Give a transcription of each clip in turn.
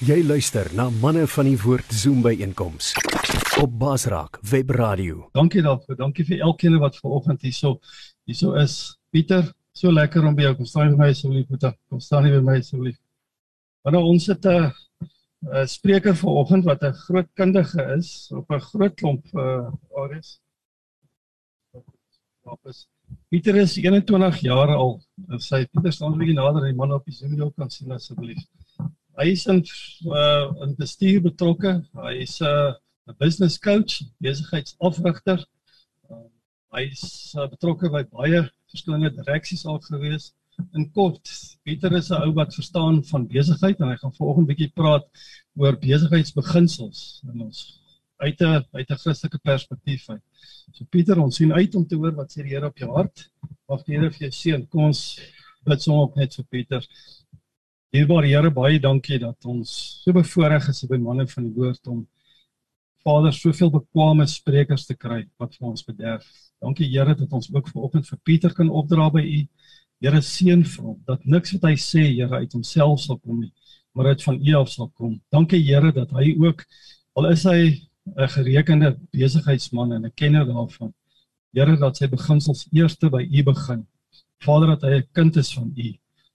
Jy luister na manne van die woord Zoom by einkoms op Basraak Web Radio. Dankie daarvoor. Dankie vir elkeen wat vanoggend hierso hierso is. Pieter, so lekker om by jou kom staan by my asseblief, Pieter. Kom staan hier by my asseblief. Want ons het 'n 'n spreker vanoggend wat 'n groot kundige is op 'n groot klomp uh areas. Pieter is 21 jaar al. Sy Pieter staan 'n bietjie nader die man op die Zoom kan sien asseblief. Hy is in uh, in bestuur betrokke. Hy is 'n uh, 'n business coach, besigheidsafrigter. Uh, hy is uh, betrokke by baie verskillende direksies al gewees. In kort, Pieter is 'n ou wat verstaan van besigheid en hy gaan vanoggend bietjie praat oor besigheidsbeginsels in ons uit 'n uit 'n Christelike perspektief uit. So Pieter, ons sien uit om te hoor wat sê die Here op jou hart. Mag die Here vir jou seën. Kom ons bid sommer net vir Pieter. Dierbare Here, baie dankie dat ons so bevoorreg is by manne van die woord om Vader soveel bekwame sprekers te kry wat vir ons bederf. Dankie Here dat ons ook vanoggend vir Pieter kan opdra by U. Here seën vir hom dat niks wat hy sê Here uit homself sal kom nie, maar uit van U af sal kom. Dankie Here dat hy ook al is hy 'n gerekende besigheidsman en 'n kenner daarvan. Here dat sy beginsels eerste by U begin. Vader dat hy 'n kind is van U.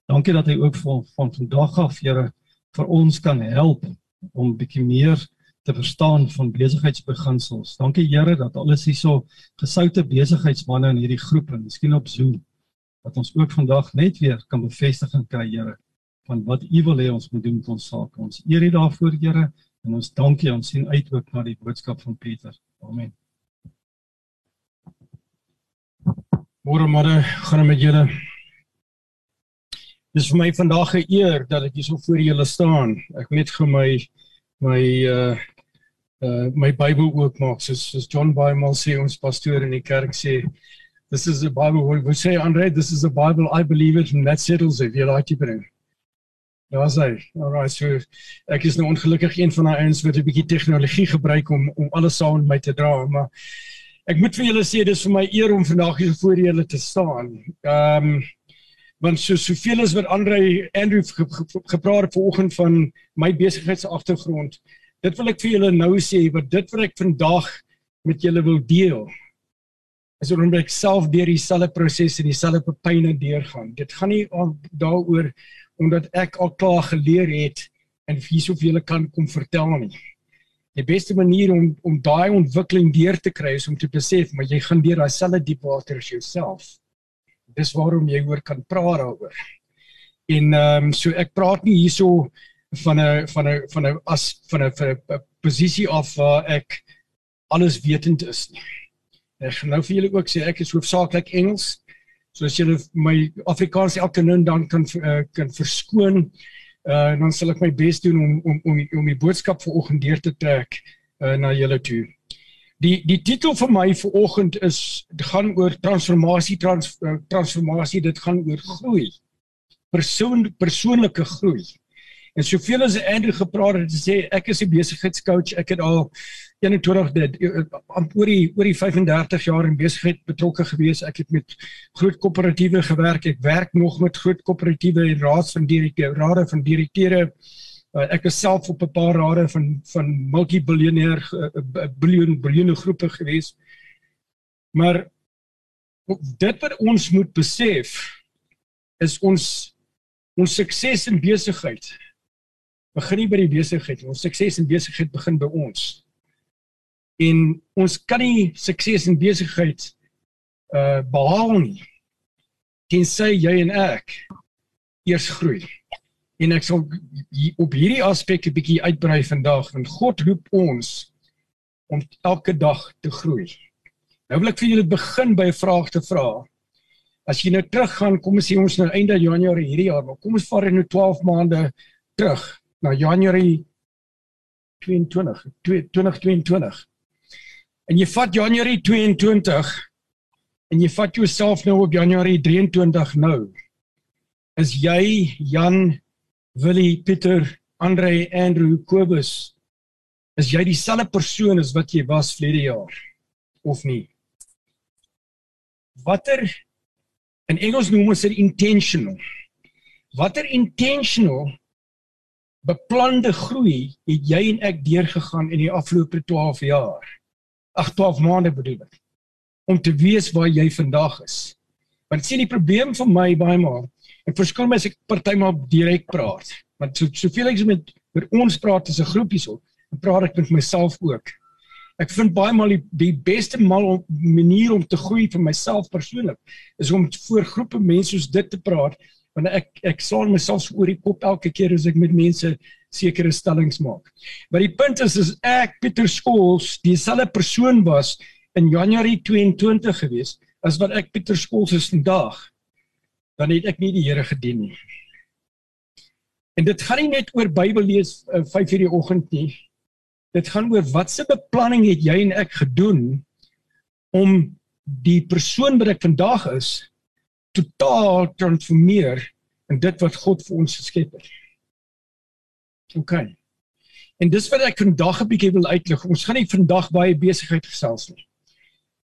Dankie dat hy ook van van vandag af Here vir ons kan help om bietjie meer te verstaan van besigheidsbeginsels. Dankie Here dat alles hierso gesoute besigheidsmense in hierdie groep en miskien op Zoom dat ons ook vandag net weer kan bevestiging kry Here van wat U wil hê ons moet doen met ons sake. Ons eer U daarvoor Here en ons dankie ons sien uit ook na die boodskap van Pieter. Amen. Môre môre gaan met julle Dis vir my vandag 'n eer dat ek hier so voor julle staan. Ek net vir my my uh uh my Bybel oopmaak soos soos John Bible sê ons pastoor in die kerk sê this is a Bible we say Andre this is a Bible I believe it and that settles it. Jy like dit bring. Ja sê. Alright so ek is nou ongelukkig een van daai ouens wat 'n bietjie tegnologie gebruik om om alles saam met my te dra, maar ek moet vir julle sê dis vir my eer om vandag hier voor julle te staan. Ehm um, want so soveel as wat Andre Andrew ge, ge, ge, gepraat het vanoggend van my besigheidsagtergrond dit wil ek vir julle nou sê wat dit wat ek vandag met julle wil deel is om ek self deur dieselfde proses en dieselfde pyne deurgaan. Dit gaan nie daaroor omdat ek al klaar geleer het en hierso vir julle kan kom vertel nie. Die beste manier om om daai ontwikkeling deur te kry is om te besef maar jy gaan deur daai selfde diep water as jouself dis waarom jy hoor kan praat daaroor. En ehm um, so ek praat nie hierso van 'n van 'n van 'n as van 'n posisie af waar ek alles wetend is nie. Ek nou vir julle ook sê ek is hoofsaaklik Engels. So as julle my Afrikaans elke nou dan kan uh, kan verskoon, uh, dan sal ek my bes doen om om om om die boodskap vanoggend deur te trek uh, na julle toe. Die die titel vir my vir oggend is gaan oor transformasie trans, eh, transformasie dit gaan oor groei. Persoon persoonlike groei. En soveel as Andrew gepraat het gesê ek is 'n besigheidscoach. Ek het al 21 dit eh, oor die oor die 35 jaar in besigheid betrokke gewees. Ek het met groot koöperatiewe gewerk. Ek werk nog met groot koöperatiewe en raads van direkteure, rade van direkteure ek is self op 'n paar rade van van multi-biljoenêr uh, biljoen biljoene groepe gewees. Maar dit wat ons moet besef is ons ons sukses in besigheid begin nie by die besigheid nie. Ons sukses in besigheid begin by ons. En ons kan nie sukses in besigheid uh behaal nie tensy jy en ek eers groei en ek sal op hierdie aspek 'n bietjie uitbrei vandag want God roep ons om elke dag te groei. Nou wil ek vir julle begin by 'n vraag te vra. As jy nou teruggaan, kom ons sê ons nou einde Januarie hierdie jaar, maar kom ons vat nou 12 maande terug na Januarie 22 2022. En jy vat Januarie 22 en jy vat jouself nou op Januarie 23 nou. Is jy Jan Willie, Pieter, Andre, Andrew, Kobus, is jy dieselfde persoon as wat jy was vlede jaar of nie? Watter in Engels noem ons dit intentional. Watter intentional beplande groei het jy en ek deurgegaan in die afgelope 12 jaar. Ag 12 maande bedoel ek. Om te weet waar jy vandag is. Want sien die probleem vir my baie maal. Ek verskil my as ek partymal direk praat. Want so soveel ek met met ons praat as 'n groepie so, dan praat ek met myself ook. Ek vind baie maal die, die beste mal om manier om te groei vir myself persoonlik is om voor groepe mense soos dit te praat want ek ek slaan myself oor die kop elke keer as ek met mense sekere stellings maak. Maar die punt is is ek Pieter Skols dieselfde persoon was in Januarie 22 gewees as wat ek Pieter Skols is vandag. Dan het ek nie die Here gedien nie. En dit gaan nie net oor Bybel lees uh, eh, 5:00 die oggend nie. Dit gaan oor watse beplanning het jy en ek gedoen om die persoon wat ek vandag is totaal transformeer in dit wat God vir ons geskep het. OK. En dis wat ek vandag 'n bietjie wil uitlig. Ons gaan nie vandag baie besigheid gesels nie.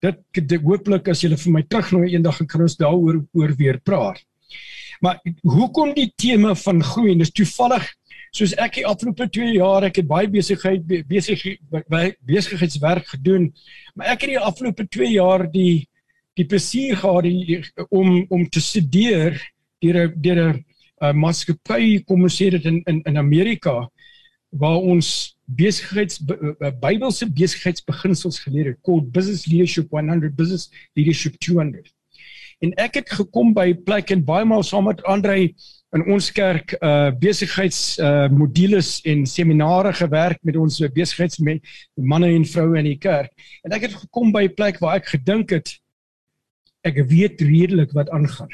Dit, dit hooplik as jy vir my terugnooi eendag en kan ons daaroor oor weer praat. Maar hoekom die tema van groei? Dis toevallig soos ek die afgelope 2 jaar ek het baie besigheid besig besigheidswerk gedoen, maar ek het die afgelope 2 jaar die die plesier gehad die, om om te studeer deur 'n deur 'n uh, maatskappy kom ons sê dit in in in Amerika waar ons besigheids uh, Bybelse besigheidsbeginsels geleer het called Business Leadership 100 Business Leadership 200. En ek het gekom by plek en baie maal saam met Andre in ons kerk uh besigheids uh modules en seminare gewerk met ons besigheids manne en vroue in die kerk. En ek het gekom by plek waar ek gedink het ek weet redelik wat aangaan.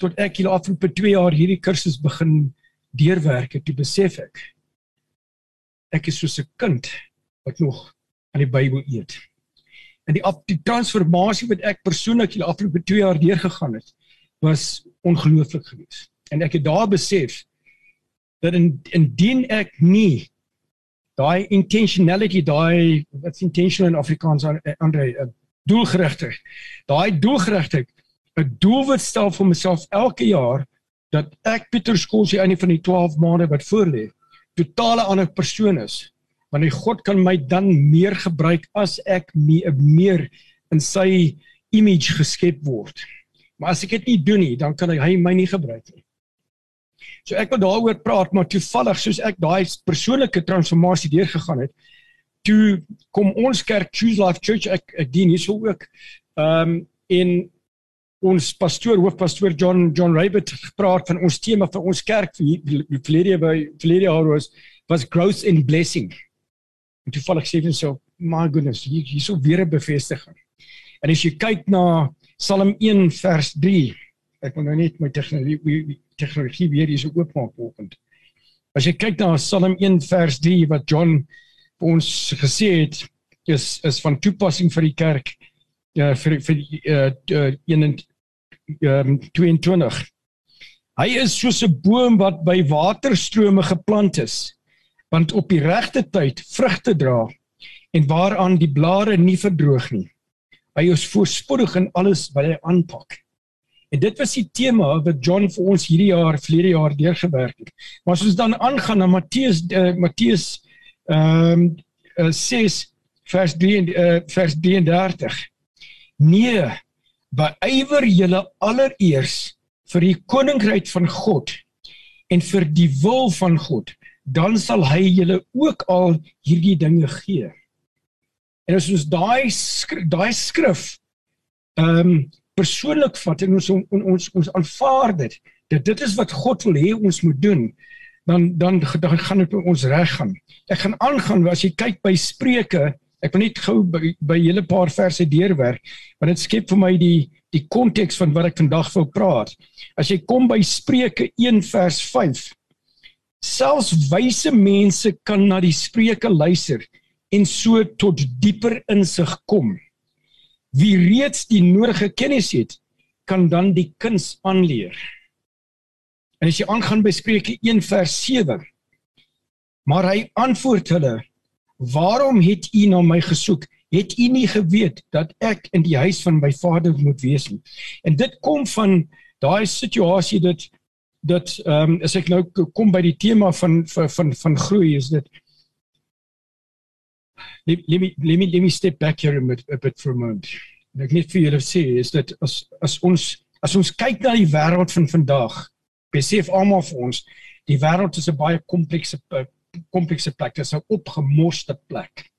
Tot ek hier afloop 2 jaar hierdie kursus begin deurwerk het, besef ek ek is soos 'n kind wat nog aan die Bybel eet. En die, die transformasie wat ek persoonlik die afgelope 2 jaar deurgegaan het, was ongelooflik geweest. En ek het daar besef dat in indien ek nie daai intentionality, daai wat's intentional in Afrikaans Andre, doelgerigtig. Daai doelgerigtig 'n doelwit stel vir myself elke jaar dat ek Pieter Skols hier aan die van die 12 maande wat voorlê, totale ander persoon is. Want die God kan my dan meer gebruik as ek meer, meer in sy image geskep word. Maar as ek dit nie doen nie, dan kan hy my nie gebruik nie. So ek wil daaroor praat, maar toevallig soos ek daai persoonlike transformasie deurgegaan het, toe kom ons kerk Choose Life Church ek ek dien hierso ook. Ehm um, in ons pastoor hoofpastoor John John Rabbit gepraat van ons tema vir ons kerk vir verlede by verlede jaar was growth and blessing. En toe val ek sê vir so my goodness hier hierso weer 'n bevestiging. En as jy kyk na Psalm 1 vers 3 ek wil nou net my tegnologie tegnologie weer hierso oopmaak vanoggend. As jy kyk na Psalm 1 vers 3 wat John ons gesê het is is van toepassing vir die kerk ja vir vir die uh, uh, in um, 22 hy is soos 'n boom wat by waterstrome geplant is want op die regte tyd vrugte dra en waaraan die blare nie verdroog nie hy is voorspoedig in alles wat hy aanpak En dit was die tema wat John vir ons hierdie jaar, verlede jaar deurgewerk het. Maar as ons dan aangaan na Matteus uh, Matteus ehm um, uh, 6 vers 3 uh, vers 33. Nee, beywer julle allereers vir die koninkryk van God en vir die wil van God, dan sal hy julle ook al hierdie dinge gee. En as ons daai daai skrif ehm um, persoonlik vat en ons on, ons ons aanvaar dit dat dit is wat God wil hê ons moet doen dan dan dan gaan dit ons reg gaan. Ek gaan aangaan as jy kyk by Spreuke, ek wil net gou by, by hele paar verse deurwerk, want dit skep vir my die die konteks van wat ek vandag wil praat. As jy kom by Spreuke 1 vers 5, selfs wyse mense kan na die Spreuke luister en so tot dieper insig kom. Wie reeds die nodige kennis het, kan dan die kuns aanleer. En as jy aangaan by Spreuke 1 vers 7. Maar hy antwoord hulle: "Waarom het u na my gesoek? Het u nie geweet dat ek in die huis van my Vader moet wees nie?" En dit kom van daai situasie dat dat ehm um, as ek nou kom by die tema van van van, van groei is dit let, let me let me let me step back here a bit, a bit for a moment. En ek net vir julle sê is dat as as ons as ons kyk na die wêreld van vandag, besef almal vir ons die wêreld is 'n baie komplekse komplekse plek. Dit is 'n opgemorste plek.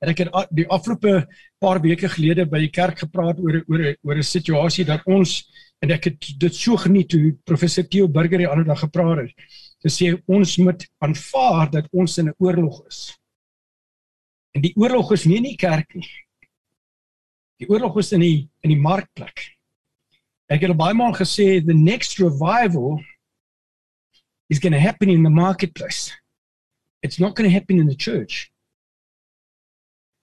En ek het die afgelope paar weke gelede by die kerk gepraat oor oor oor 'n situasie dat ons en ek het dit so geniet toe professor Theo Burger die ander dag gepraat het. Hy sê ons moet aanvaar dat ons in 'n oorlog is. En die oorlog is nie in die kerk nie. Die oorlog is in die in die markplek. Ek het baie maal gesê the next revival is going to happen in the marketplace. It's not going to happen in the church.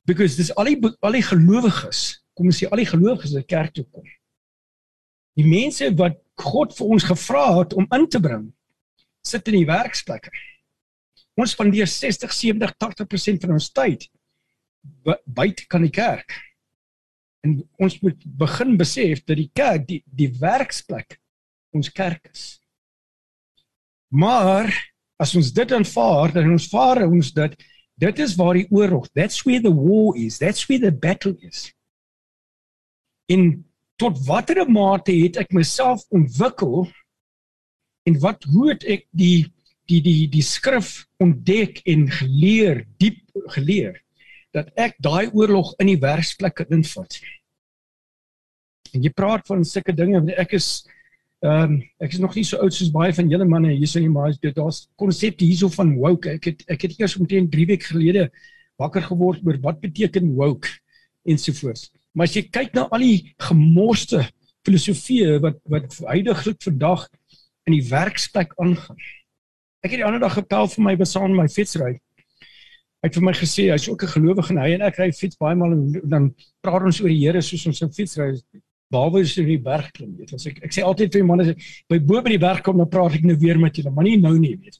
Because dis al die al die gelowiges, kom ons sê al die gelowiges wat kerk toe kom. Die mense wat God vir ons gevra het om in te bring, sit in die werksplekke. Ons spandeer 60, 70, 80% van ons tyd buite kan die kerk. En ons moet begin besef dat die kerk die die werksplek ons kerk is. Maar as ons dit aanvaar, dan ons vaar ons dat dit is waar die oorlog, that's where the war is, that's where the battle is. In tot watter mate het ek myself ontwikkel en wat hoe het ek die die die die skrif ontdek en geleer, diep geleer dat ek daai oorlog in die werksplek invat. En jy praat van sulke dinge, ek is Ehm um, ek is nog nie so oud soos baie van julle manne hier die maar daar's konsepte hierso van woke. Ek het ek het eers omtrent 3 weke gelede wakker geword oor wat beteken woke ensovoorts. Maar as jy kyk na al die gemorste filosofieë wat wat heidaglik vandag in die werksplek aangaan. Ek het die ander dag gepel vir my besaan my fietsry. Hy het vir my gesê hy's ook 'n gelowige en hy en ek ry fiets baie maal en dan praat ons oor die Here soos ons op fietsry behalwe as jy die berg klim weet. As ek ek sê altyd vir manne by bo by die berg kom dan praat ek nou weer met julle maar nie nou nie weet.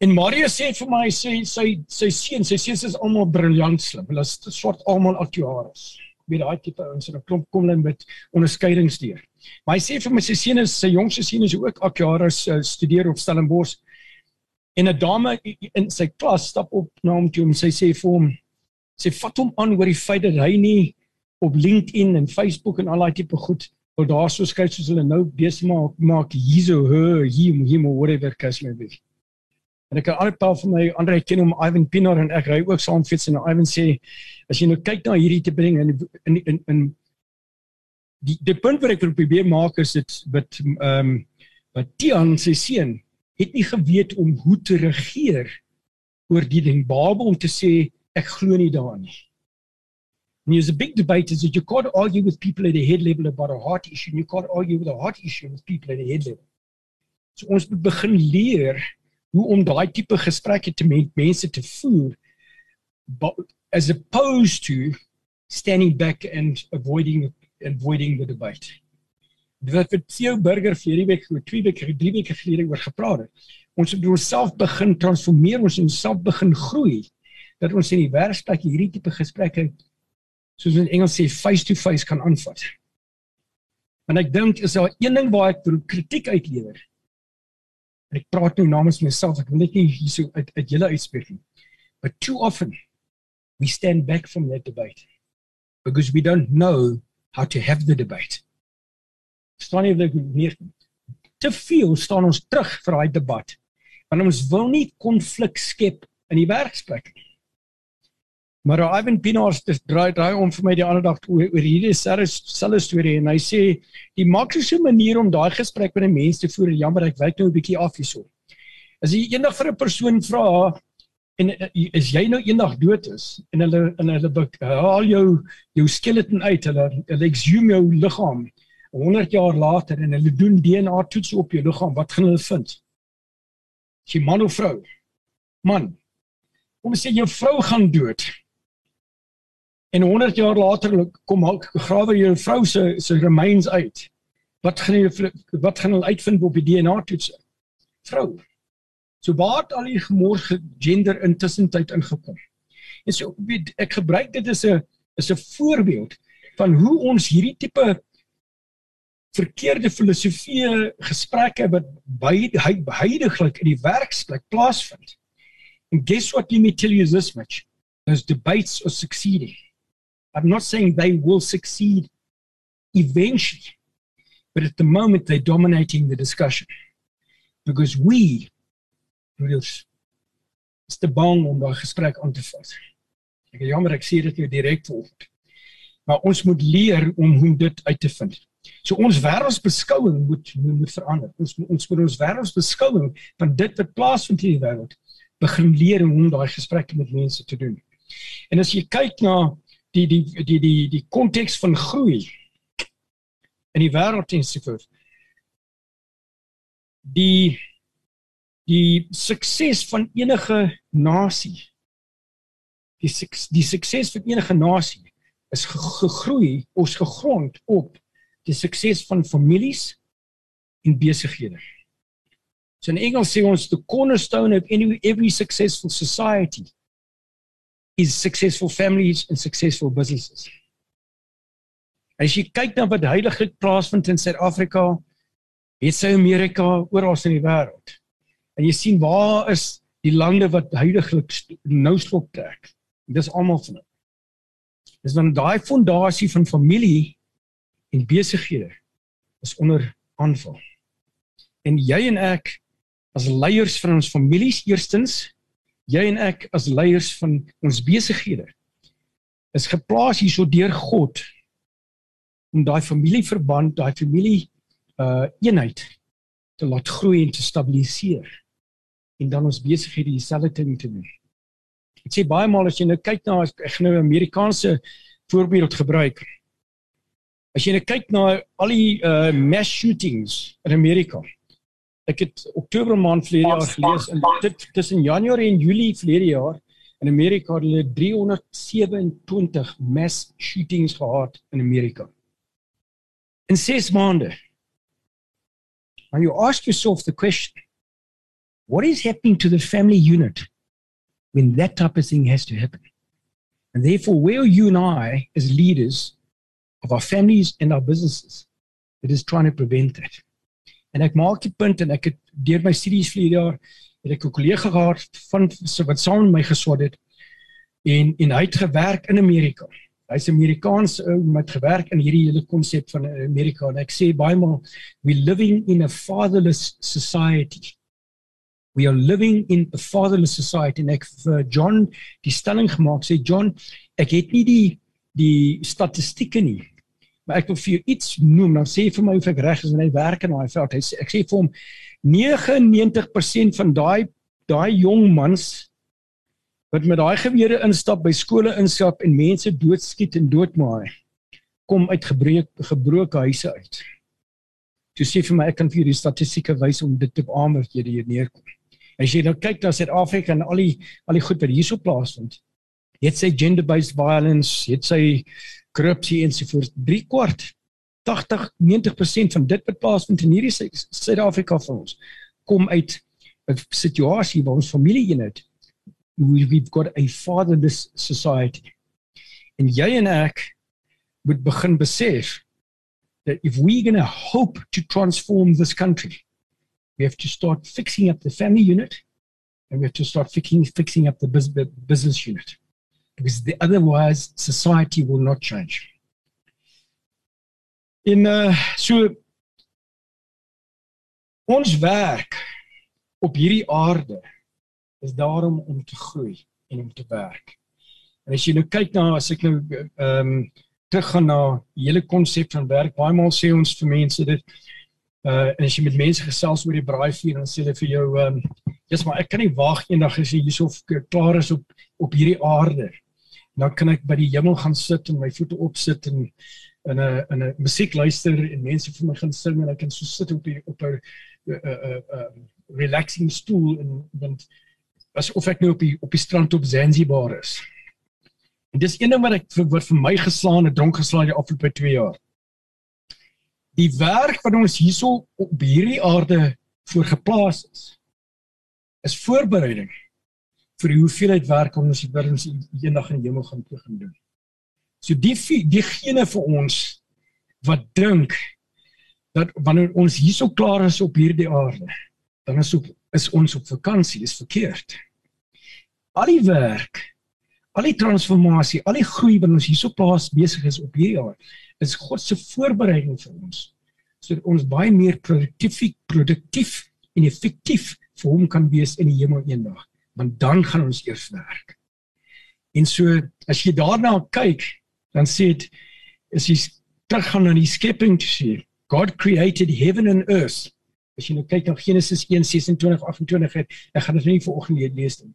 En Maria sê vir my sê sy sy seun sy seuns is almal briljant slim. Hulle is swart almal aktuaris weet daai tipe ouens en 'n klomp kom hulle met onderskeidings deur. Maar hy sê vir my sy seun is sy jongste seun is ook aktuaris uh, studeer op Stellenbosch. En 'n dame in sy klas stap op na hom toe en sy sê vir hom sy vat hom aan oor die feit dat hy nie op LinkedIn en Facebook en al daai tipe goed wil daar so skryf soos hulle nou besig maak maak hierso her hier hier whatever kas wees. En ek kan al paar van my ander ken hom Ivan Pinaar en ek ry ook saam fiets en Ivan sê as jy nou kyk na hierdie te bring in in in, in die die punt wat ek wil probeer maak is dit wat ehm um, wat Tian sy seun het nie geweet om hoe te regeer oor die ding Babel om te sê ek glo nie daarin nie. And there's a big debate is that you can't argue with people at a head level about a heart issue, and you can't argue with a heart issue with people at a head level. So ons moet begin leer hoe om daai tipe gesprekke te met mense te voer as opposed to standing back and avoiding avoiding the debate. Dit het Theo Burger vir hierdie week, twee weke, drie weke gelede oor gepraat het. Ons moet onsself begin transformeer, ons moet onsself begin groei dat ons in die werksplek hierdie tipe gesprekke soos in Engels sê face to face kan aanvat. En ek dink is daar een ding waar ek kritiek uitlewer. Ek praat nou namens myself, ek wil net nie hierso uit uit julle uitspreek nie. But too often we stand back from that debate because we don't know how to have the debate. Staan nie dat nie te veel staan ons terug vir daai debat. Want ons wil nie konflik skep in die werksplek nie. Maar Ivan Pinaars het draai draai om vir my die ander dag oor, oor hierdie selfe storie en hy sê die maklikste manier om daai gesprek met 'n mens te voer, jammer ek wyk nou 'n bietjie af hierso. As jy eendag vir 'n persoon vra en is jy nou eendag dood is en hulle en hulle haal jou jou skeleton uit, hulle hulle exhume jou liggaam 100 jaar later en hulle doen DNA toets op jou liggaam, wat gaan hulle vind? Is jy man of vrou? Man. Kom sê jou vrou gaan dood en 100 jaar later kom maak grawe jou vrou se se remains uit. Wat gaan jy wat gaan hulle uitvind op die DNA toets? Vrou. So baat al die gemorge gender intussen tyd ingekom. En so ek gebruik dit as 'n is 'n voorbeeld van hoe ons hierdie tipe verkeerde filosofie gesprekke wat by huidiglik in die werksplek plaasvind. And guess what let me tell you this much? Those debates are succeeding. I'm not saying they will succeed eventually, but at the moment they're dominating the discussion. Because we, is te bang om daai gesprek aan te vat. Ek is jammer ek sê dit nou direk volgend. Maar ons moet leer om hoe dit uit te vind. So ons wêreldsbeskouing moet moet verander. Ons ons moet ons wêreldsbeskouing van dit wat plaasvind in die wêreld begin leer hoe om daai gesprekke met mense te doen. En as jy kyk na die die die die die konteks van groei in die wêreld en so voort. Die die sukses van enige nasie die die sukses van enige nasie is gegroei ons gegrond op die sukses van families en besighede. So in Engels sê ons the cornerstone of any every successful society is successful families and successful businesses. As jy kyk na wat heiliglik plaasvind in Suid-Afrika, het sy Amerika oral in die wêreld. En jy sien waar is die lande wat heiliglik nou slop trek. Dis almal van hulle. Dis dan daai fondasie van familie en besighede is onder aanval. En jy en ek as leiers van ons families eerstens, jy en ek as leiers van ons besighede is geplaas hierso deur God om daai familieverband, daai familie uh eenheid te laat groei en te stabiliseer en dan ons besighede dieselfde ding te doen. Ek sê baie maal as jy nou kyk na ek gaan nou 'n Amerikaanse voorbeeld gebruik. As jy nou kyk na al die uh mass shootings in Amerika. Ek het Oktober maand verlede jaar gelees en dit tussen Januarie en Julie verlede jaar in Amerika het hulle 327 mass shootings gehad in Amerika in 6 maande. And you ask yourself the question, what is happening to the family unit when that type of thing has to happen? And therefore, where you and I, as leaders of our families and our businesses, that is trying to prevent that. En ek maak die punt en ek het deur my studies vir jaar het ek 'n kollega gehad van wat saam met my geswat het en en hy het gewerk in Amerika. Hy's Amerikaans ou met gewerk in hierdie hele konsep van Amerika en ek sê baie maal we living in a fatherless society. We are living in a fatherless society en ek vir John die stelling gemaak sê John ek het nie die die statistieke nie maar ek wil vir jou iets noem dan sê vir my of ek reg is wanneer hy werk in daai veld hy sê ek sê vir hom 99% van daai daai jong mans wat met daai gewere instap by skole instap en mense doodskiet en doodmaai kom uit gebreek gebroke huise uit. Jy sê vir my ek kan vir julle statistieke wys om dit te beamoer jy hier neerkom. As jy nou kyk na Suid-Afrika en al die al die goed wat hierso plaasvind. Jy sê gender based violence, jy sê korrupsie en so voort. 3 kwart 80 90% van dit wat plaasvind in hierdie Suid-Afrika vir ons kom uit 'n situasie waar ons familieeenheid we've got a fatherless society. En jy en ek moet begin besef that if we're going to hope to transform this country, we have to start fixing up the family unit and we have to start fixing, fixing up the business unit. Because the, otherwise, society will not change. In uh, so ons werk op hierdie aarde is daarom om te groei en om te werk. En as jy nou kyk na as ek nou ehm um, teruggaan na die hele konsep van werk, baie maal sê ons vir mense dit uh as jy met mense gesels oor die braaivuur dan sê hulle vir jou ehm um, jy's maar ek kan nie wag eendag as jy hierso klaar is op op hierdie aarde. Dan kan ek by die hemel gaan sit en my voete opsit en in 'n in 'n musiek luister en mense vir my gaan sing en ek kan so sit op die op 'n 'n 'n 'n relaxing stoel en want asof ek nou op die op die strand op Zanzibar is. En dis een ding wat ek vir, vir my geslaan het, dronk geslaan die afgelope 2 jaar. Die werk wat ons hierso op hierdie aarde voor geplaas is, is voorbereiding vir die hoeveelheid werk wat ons ons eendag in die hemel gaan begin doen. So die diegene vir ons wat dink dat wanneer ons hierso klaar is op hierdie aarde, dan is op, is ons op vakansie, dis verkeerd. Al die werk, al die transformasie, al die groei wat ons hierso plaas besig is op hierdie aarde, is God se voorbereiding vir ons sodat ons baie meer produktief produktief en effektief vir hom kan wees in die hemel eendag want dan gaan ons eers werk. En so as jy daarna kyk, dan sê dit as jy teruggaan na die skepping sê, God created heaven and earth. As jy nou kyk na Genesis 1:26-28 het, ek gaan dit nie vanoggend lees nie.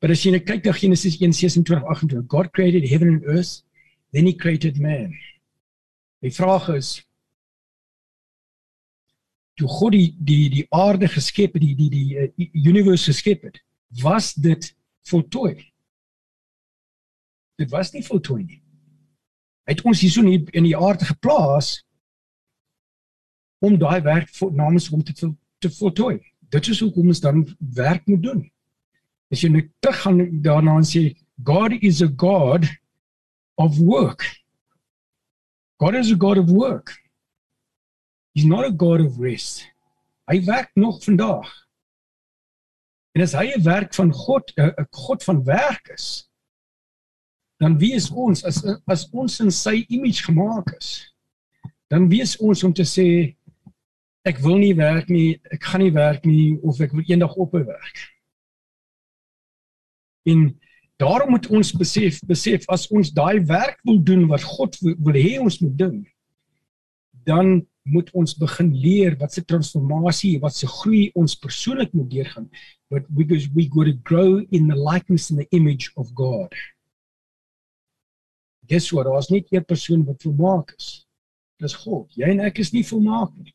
Maar as jy nou kyk na Genesis 1:26-28, God created heaven and earth, then he created man. Die vraag is toe God die die die aarde geskep het, die die die, die universe geskep het, was dit voltooi. Dit was nie voltooi nie. Hy het ons hierso in in die aarde geplaas om daai werk vir namens hom te te voltooi. Dit is hoekom ons dan werk moet doen. As jy net terug gaan daarna en sê God is a God of work. God is a God of work. He's not a God of rest. Hy werk nog vandag. En as hy 'n werk van God, 'n God van werk is, dan wie is ons as as ons in sy image gemaak is? Dan wie is ons om te sê ek wil nie werk nie, ek gaan nie werk nie of ek wil eendag ophou werk. En daarom moet ons besef besef as ons daai werk wil doen wat God wil hê ons moet doen, dan moet ons begin leer wat se transformasie, wat se groei ons persoonlik moet deurgaan. But because we got to grow in the likeness and the image of God. Guess what? Ons nie een persoon wat volmaak is. Dis God. Jy en ek is nie volmaak nie.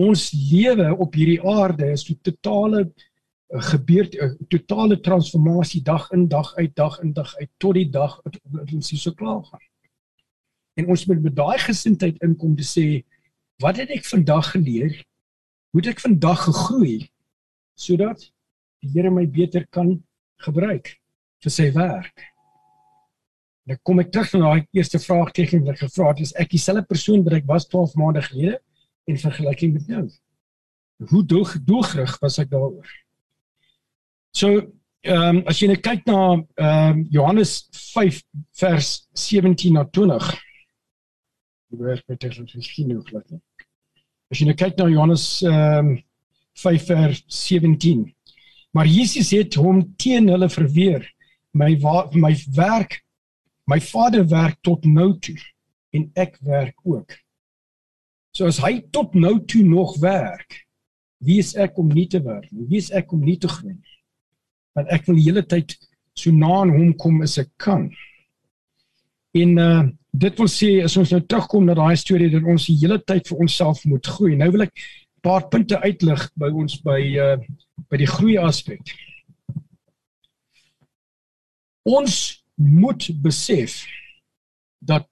Ons lewe op hierdie aarde is 'n totale eh, gebeurt 'n totale transformasie dag in dag uit dag in dag uit tot die dag wat ons hier so klaar gaan. En ons moet met daai gesindheid inkom te sê wat het ek vandag geleer? Hoe het ek vandag gegroei sodat die Here my beter kan gebruik vir sy werk? Nou kom ek terug na daai eerste vraagteken wat ek gevra het, is ek dieselfde persoon wat ek was 12 maande gelede in vergelyking met nou? Hoe doog doogrig was ek daaroor? So, ehm um, as jy net kyk na ehm um, Johannes 5 vers 17 na 20 Dit is miskien nog glad nie. As jy nou kyk na Johannes ehm um, 5 vers 17. Maar Jesus het hom teen hulle verweer. My my werk my Vader werk tot nou toe en ek werk ook. So as hy tot nou toe nog werk, wie is ek om nie te werk nie? Wie is ek om nie te groei nie? Want ek wil die hele tyd so na aan hom kom as ek kan. En uh dit wil sê as ons nou terugkom na daai storie dat ons die hele tyd vir onsself moet groei. Nou wil ek 'n paar punte uitlig by ons by uh by die groei aspek. Ons moet besef dat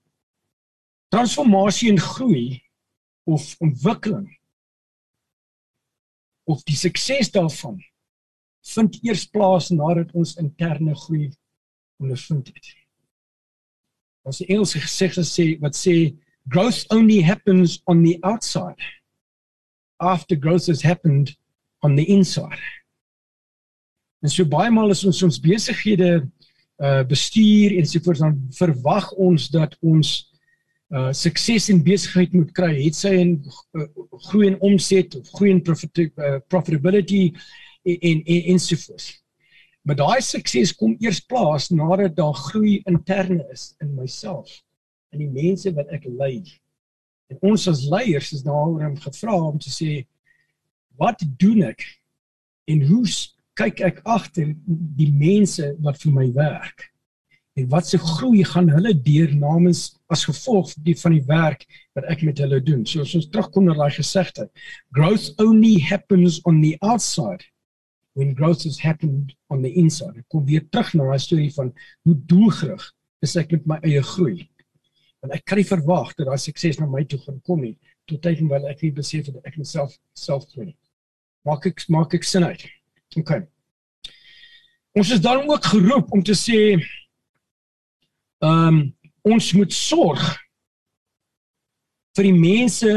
transformasie en groei of ontwikkeling of die sukses daarvan vind eers plaas nadat ons interne groei ondervind het. Ons Engelse gesegde sê wat sê growth only happens on the outside after growth has happened on the inside. En so baie maal is ons ons besighede uh bestuur en so voort dan verwag ons dat ons uh sukses in besigheid moet kry, het sy in uh, groei in omset of groei in profit, uh, profitability en en, en so voort. Maar daai sukses kom eers plaas nadat daar groei interne is in myself en die mense wat ek lei. En ons as leiers is daaroor om gevra om te sê wat doen ek en hoe kyk ek agter die mense wat vir my werk? En wat se groei gaan hulle deur namens as gevolg die van die werk wat ek met hulle doen? So as ons terugkom na daai gesegde, growth only happens on the outside when growth has happened on the inside. Ek kom weer terug na daai storie van hoe doelgerig is ek met my eie groei. Want ek kan nie verwag dat daai sukses na my toe gaan kom nie tot tyd en wanneer ek nie besef dat ek myself self groei. Maak ek maak ek sin uit. OK. Ons is dan ook geroep om te sê ehm um, ons moet sorg vir die mense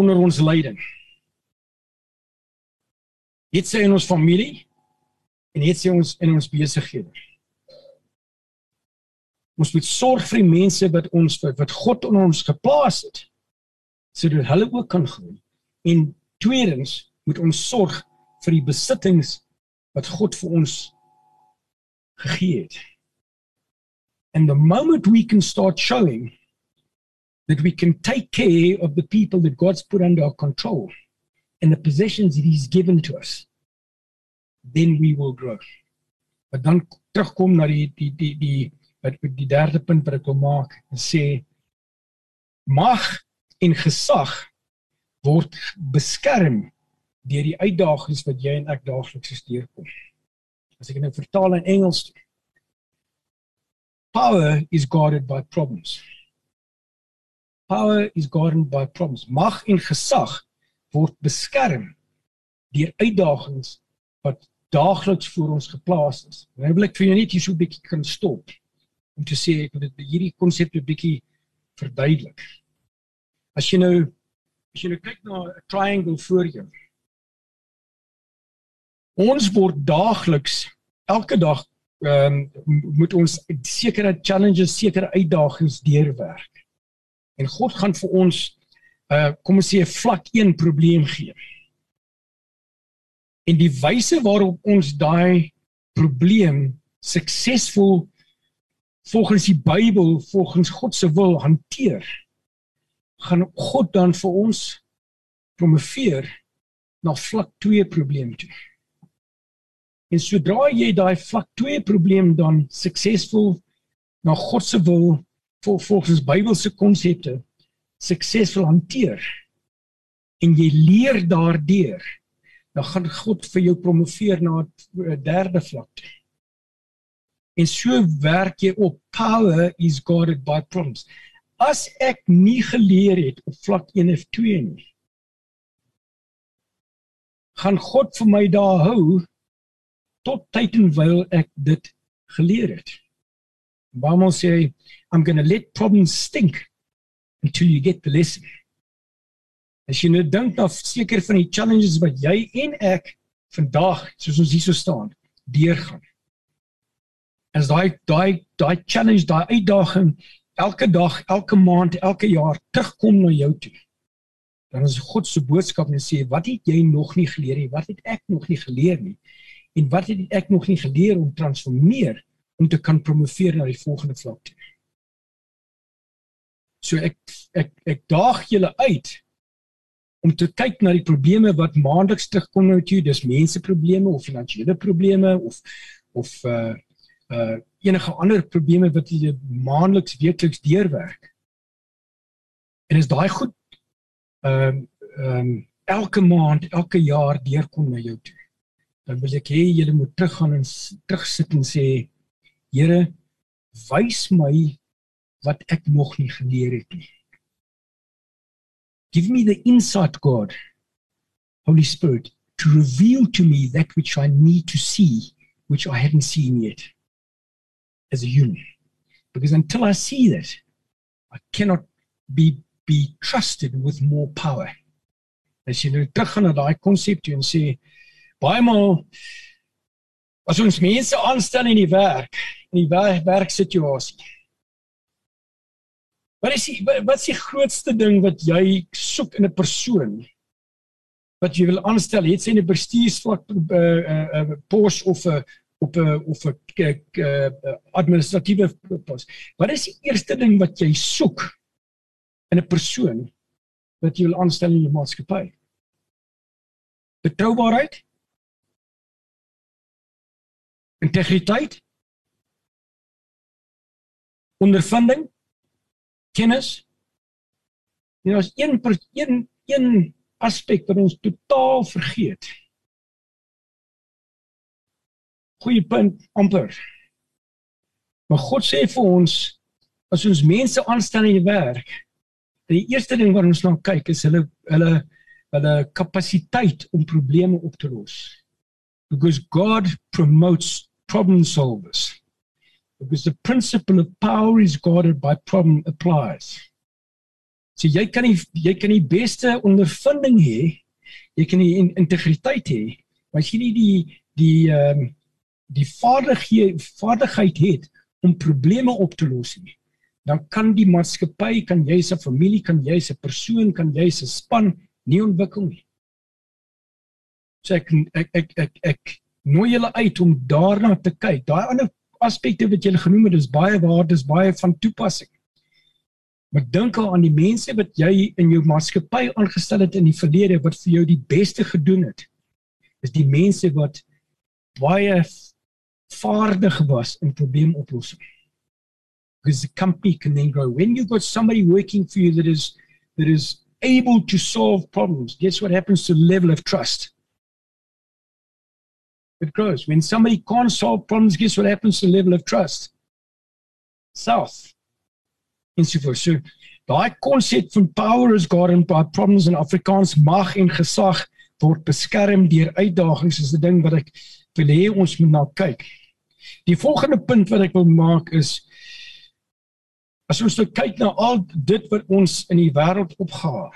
onder ons leiding. Dit sê in ons familie en dit sê ons in ons besighede. Ons moet sorg vir die mense wat ons wat God in ons geplaas het sodat hulle ook kan groei. En tweedens moet ons sorg vir die besittings wat God vir ons gegee het. And the moment we can start showing that we can take care of the people that God's put under our control and the possessions that he's given to us, then we will grow. Maar dan terugkom na die die die die wat die derde punt wat ek wil maak en sê mag en gesag word beskerm deur die uitdagings wat jy en ek daagliks deurkom. As ek nou vertaal in Engels Power is guarded by problems. Power is guarded by problems. Mag en gesag word beskerm deur uitdagings wat daagliks voor ons geplaas is. Nou wil ek vir jou net hier so 'n bietjie kan stop om te sê ek wil dit hierdie konsep 'n bietjie verduidelik. As jy nou as jy nou kyk na 'n triangle voor jou. Ons word daagliks elke dag ehm um, moet ons sekere challenges, sekere uitdagings deurwerk. En God gaan vir ons uh kom ons sê 'n vlak 1 probleem gee. En die wyse waarop ons daai probleem suksesvol volgens die Bybel, volgens God se wil hanteer, gaan God dan vir ons promoveer na vlak 2 probleem toe. En sodra jy daai vlak 2 probleem dan suksesvol na God se wil vol, volgens Bybelse konsepte suksesvol hanteer en jy leer daardeur, dan gaan God vir jou promoveer na 'n derde vlak. En so werk jy op power is guarded by problems. As ek nie geleer het op vlak 1 of 2 nie, gaan God vir my daar hou tot tyd en wyl ek dit geleer het. Baie sê I'm going to let problems stink until you get the lesson. As jy nou dink na seker van die challenges wat jy en ek vandag soos ons hier so staan, deurgaan. As daai daai daai challenge, daai uitdaging elke dag, elke maand, elke jaar terugkom na jou toe. Dan is God se boodskap en sê wat het jy nog nie geleer nie? Wat het ek nog nie geleer nie? en wat het ek nog nie geleer om transformeer om te kan promoveer na die volgende vlak toe. So ek ek ek daag julle uit om te kyk na die probleme wat maandeliks terugkom nou toe, dis mense probleme of finansiële probleme of of uh uh enige ander probleme wat jy maandeliks weekliks deurwerk. En is daai goed ehm uh, ehm um, elke maand, elke jaar deurkom na jou toe dan wil ek hê julle moet teruggaan en terugsit en sê Here wys my wat ek nog nie geleer het nie. Give me the insight God Holy Spirit to reveal to me that which I need to see which I haven't seen yet as a human. Because until I see that I cannot be be trusted with more power. As jy nou teruggaan na daai konsep toe en sê baie maal as ons mense aanstel in die werk in die werk, werksituasie wat is die, wat is die grootste ding wat jy soek in 'n persoon? Wat jy wil aanstel? Het sy 'n bestuursvlak uh, uh, uh, pos of 'n op 'n of 'n uh, administratiewe pos? Wat is die eerste ding wat jy soek in 'n persoon wat jy wil aanstel in die maatskappy? Betroubaarheid? Integriteit? Ondervinding kennis. En as een een een aspek wat ons totaal vergeet. Goeie punt amper. Maar God sê vir ons as ons mense aanstel in die werk die eerste ding wat ons na kyk is hulle hulle hulle kapasiteit om probleme op te los. Because God promotes problem solvers. Because the principle of power is guarded by problem applies. So jy kan nie jy kan die beste ondervinding hê. Jy kan die integriteit hê, maar as jy nie die die ehm um, die vaardigheid vaardigheid het om probleme op te los nie, dan kan die maatskappy, kan jy se familie, kan jy se persoon, kan jy se span nie ontwikkel nie. So ek ek ek ek, ek nooi julle uit om daarna te kyk. Daai ander aspekte wat julle genoem het, is baie waar, dis baie van toepassing. Maar dink aan die mense wat jy in jou maatskappy aangestel het in die verlede wat vir jou die beste gedoen het. Is die mense wat baie vaardig was in probleemoplossing. Because the company can then grow. When you've got somebody working for you that is that is able to solve problems, guess what happens to the level of trust? It grows. When somebody can't solve problems, guess what happens to the level of trust? South. ensovoorts. So daai konsep van power is and by problems in Afrikaans mag en gesag word beskerm deur uitdagings is 'n ding wat ek wil hê ons moet na kyk. Die volgende punt wat ek wil maak is as ons nou kyk na al dit wat ons in die wêreld opgehaal.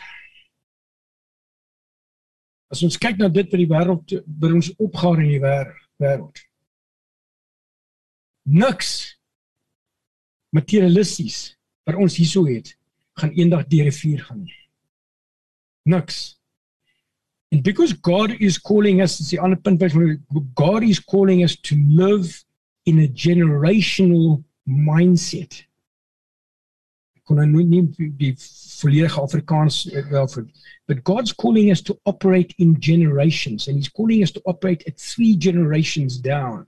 As ons kyk na dit wat die wêreld by ons opgehaal in die wêreld. Niks materialisties wat ons hierso het, gaan eendag deur die vuur gaan. Niks. And because God is calling us, dis die ander punt wat God is calling us to live in a generational mindset. Kon nou nie die volledige Afrikaans eh, wel vir but God's calling us to operate in generations and he's calling us to operate at three generations down.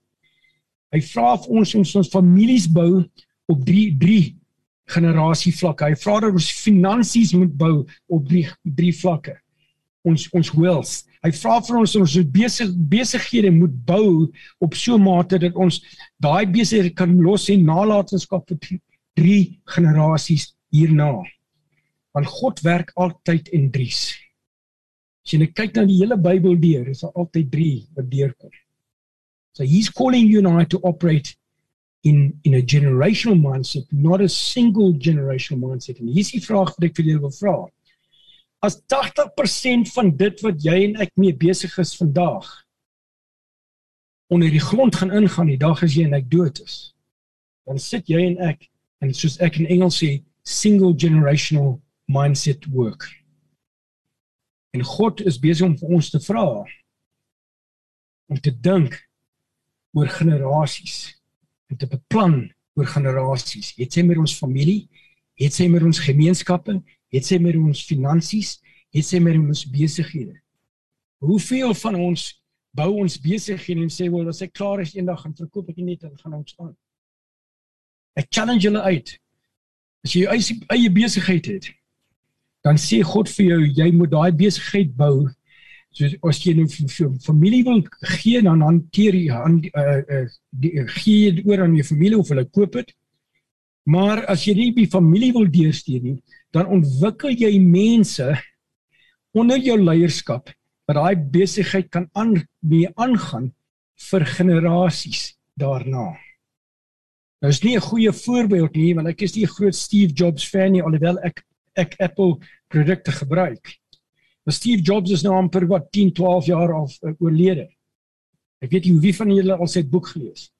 Hy vra of ons ons, ons families bou op 3 3 generasie vlakke. Hy vra dat ons finansies moet bou op drie drie vlakke. Ons ons wills. Hy vra vir ons ons besig besighede moet bou op so 'n mate dat ons daai besighede kan los en nalatenskap vir drie generasies hierna. Want God werk altyd in drie's. As jy net kyk na die hele Bybel deur, is daar altyd 3 wat deurkom. So he's calling you and I to operate in in a generational mindset not a single generational mindset en hier is die vraag wat ek vir julle wil vra as 80% van dit wat jy en ek mee besig is vandag onder die grond gaan ingaan die dag as jy en ek dood is dan sit jy en ek en soos ek in Engels sê single generational mindset work en God is besig om vir ons te vra om te dink oor generasies en te beplan oor generasies. Het sy met ons familie, het sy met ons gemeenskappe, het sy met ons finansies, het sy met ons besighede. Hoeveel van ons bou ons besighede en sê wel as ek klaar is eendag gaan verkoop ek net en gaan ons aan. Ek challenge julle uit. As jy jou eie, besigheid het, dan sê God vir jou jy moet daai besigheid bou So as jy nou vir familie wil gee dan hanteer jy aan uh, uh, die uh, gee dit oor aan jou familie of hulle koop dit. Maar as jy nie die familie wil deursteek nie, dan ontwikkel jy mense onder jou leierskap wat daai besigheid kan aan mee aangaan vir generasies daarna. Nou is nie 'n goeie voorbeeld nie want ek is nie 'n groot Steve Jobs fan nie alhoewel ek ek Apple produkte gebruik. Maar Steve Jobs is nou amper wat 10, 12 jaar al uh, oorlede. Ek weet nie wie van julle al sy boek gelees.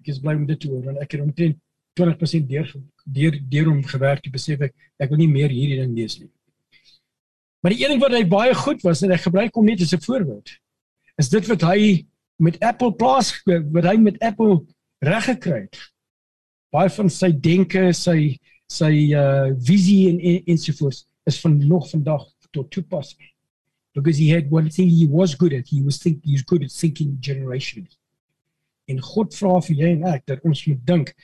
Ek is bly om dit te hoor want ek het omtrent 20% deur deur deur hom gewerk te besef ek ek wil nie meer hierdie ding lees nie. Maar die een ding wat hy baie goed was en ek gebruik hom net as 'n voorbeeld is dit wat hy met Apple plaas wat hy met Apple reg gekry het. Baie van sy denke, sy sy uh visie en ensovoorts is van nog vandag tot toepassing. Because he had one thing he was good at. He was think he's good at thinking generationally. En God vra vir jy en ek dat ons moet dink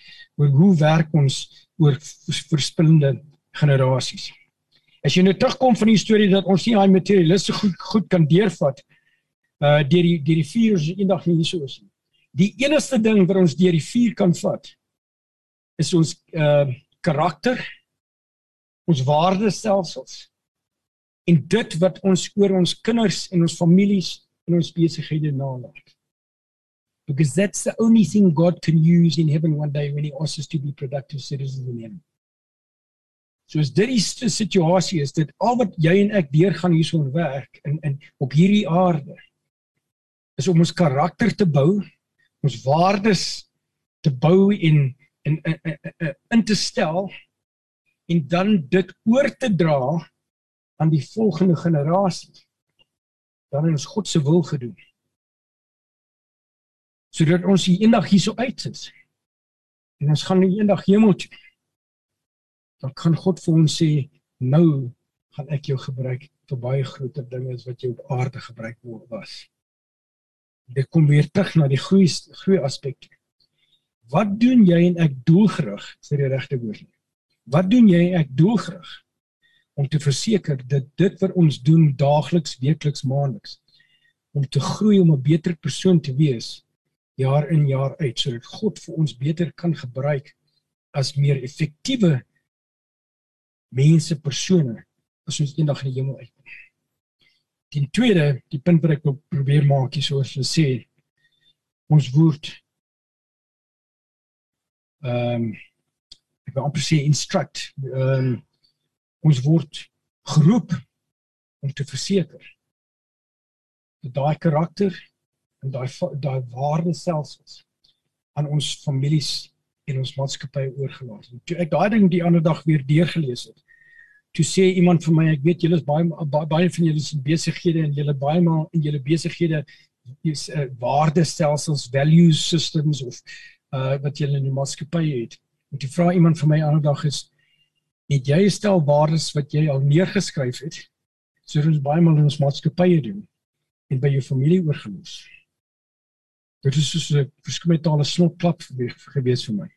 oor hoe werk ons oor verspillende generasies. As jy nou terugkom van die storie dat ons nie daai materialiste goed goed kan deurvat uh deur die deur die vuur is eendag nie so is nie. Die enigste ding wat ons deur die vuur kan vat is ons uh karakter, ons waardestelsels en dit wat ons oor ons kinders en ons families en ons besighede nalat. Because that's the only thing God can use in heaven one day when he asks us to be productive citizens in heaven. So as dit die situasie is, dit al wat jy en ek deurgaan hierso in werk in in op hierdie aarde is om ons karakter te bou, ons waardes te bou en in in in, in te stel en dan dit oor te dra aan die volgende generasie. Dan het ons God se wil gedoen. Sodat ons eendag hierso uit is. En ons gaan eendag hemel toe. Dan kan God vir ons sê, nou gaan ek jou gebruik vir baie groter dinge as wat jy op aarde gebruik word was. Dit kom weer terug na die groei groei aspek. Wat doen jy en ek doelgerig, sê die regte woord. Wat doen jy en ek doelgerig om te verseker dat dit wat ons doen daagliks, weekliks, maandeliks om te groei om 'n beter persoon te wees jaar in jaar uit sodat God vir ons beter kan gebruik as meer effektiewe mense persone as ons eendag in die hemel uitkom. Die tweede, die punt wat ek wil probeer maak is soos jy sê ons word ehm um, ek wil amper sê instruct ehm um, ons word geroep om te verseker dat daai karakter en daai daai waarde selfs aan ons families en ons maatskappy oorgelaat ek daai ding die ander dag weer deurgelees het, toe sê iemand vir my, ek weet julle is baie baie, baie van julle is besighede en julle baie maar in julle besighede is uh, waardestelsels, value systems of uh wat julle in die maatskappy het. En toe vra iemand vir my ander dag is het jy stel waardes wat jy al neergeskryf het sodat ons baie maal in ons maatskappye doen en by jou familie oorgelos. Dit is soos 'n verskynbare snotklap gewees vir my.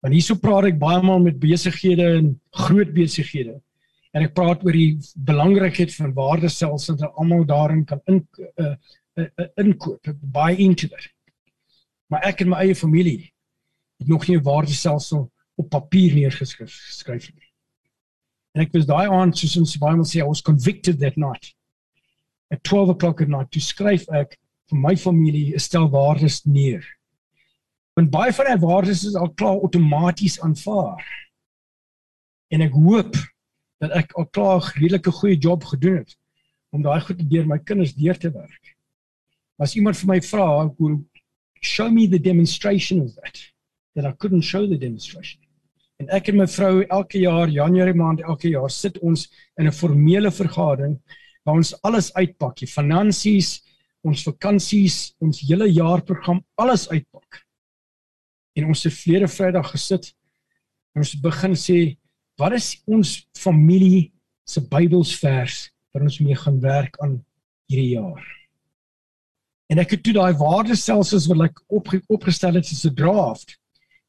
Want hierso praat ek baie maal met besighede en groot besighede en ek praat oor die belangrikheid van waardestelsels en almal daarin kan in uh, uh, uh, inkoop, buy into dit. Maar ek en my eie familie het nog nie 'n waardestelsel op papier neergeskryf nie. En ek was daai aand soos ons Bybel sê, I was convicted that night. At 12 o'clock at night, to skryf ek vir my familie 'n stel waardes neer. Want baie van die waardes is al klaar outomaties aanvaar. En ek hoop dat ek al klaar 'n redelike goeie job gedoen het om daai goed deur my kinders deur te werk. As iemand vir my vra, show me the demonstration of that that I couldn't show the demonstration. En ek en my vrou elke jaar Januarie maand elke jaar sit ons in 'n formele vergadering waar ons alles uitpak, die finansies, ons vakansies, ons hele jaarprogram, alles uitpak. En ons het vlede Vrydag gesit en ons begin sê wat is ons familie se Bybelsvers wat ons mee gaan werk aan hierdie jaar. En ek het toe daai waardestelsels wat ek op, opgestel het as 'n draft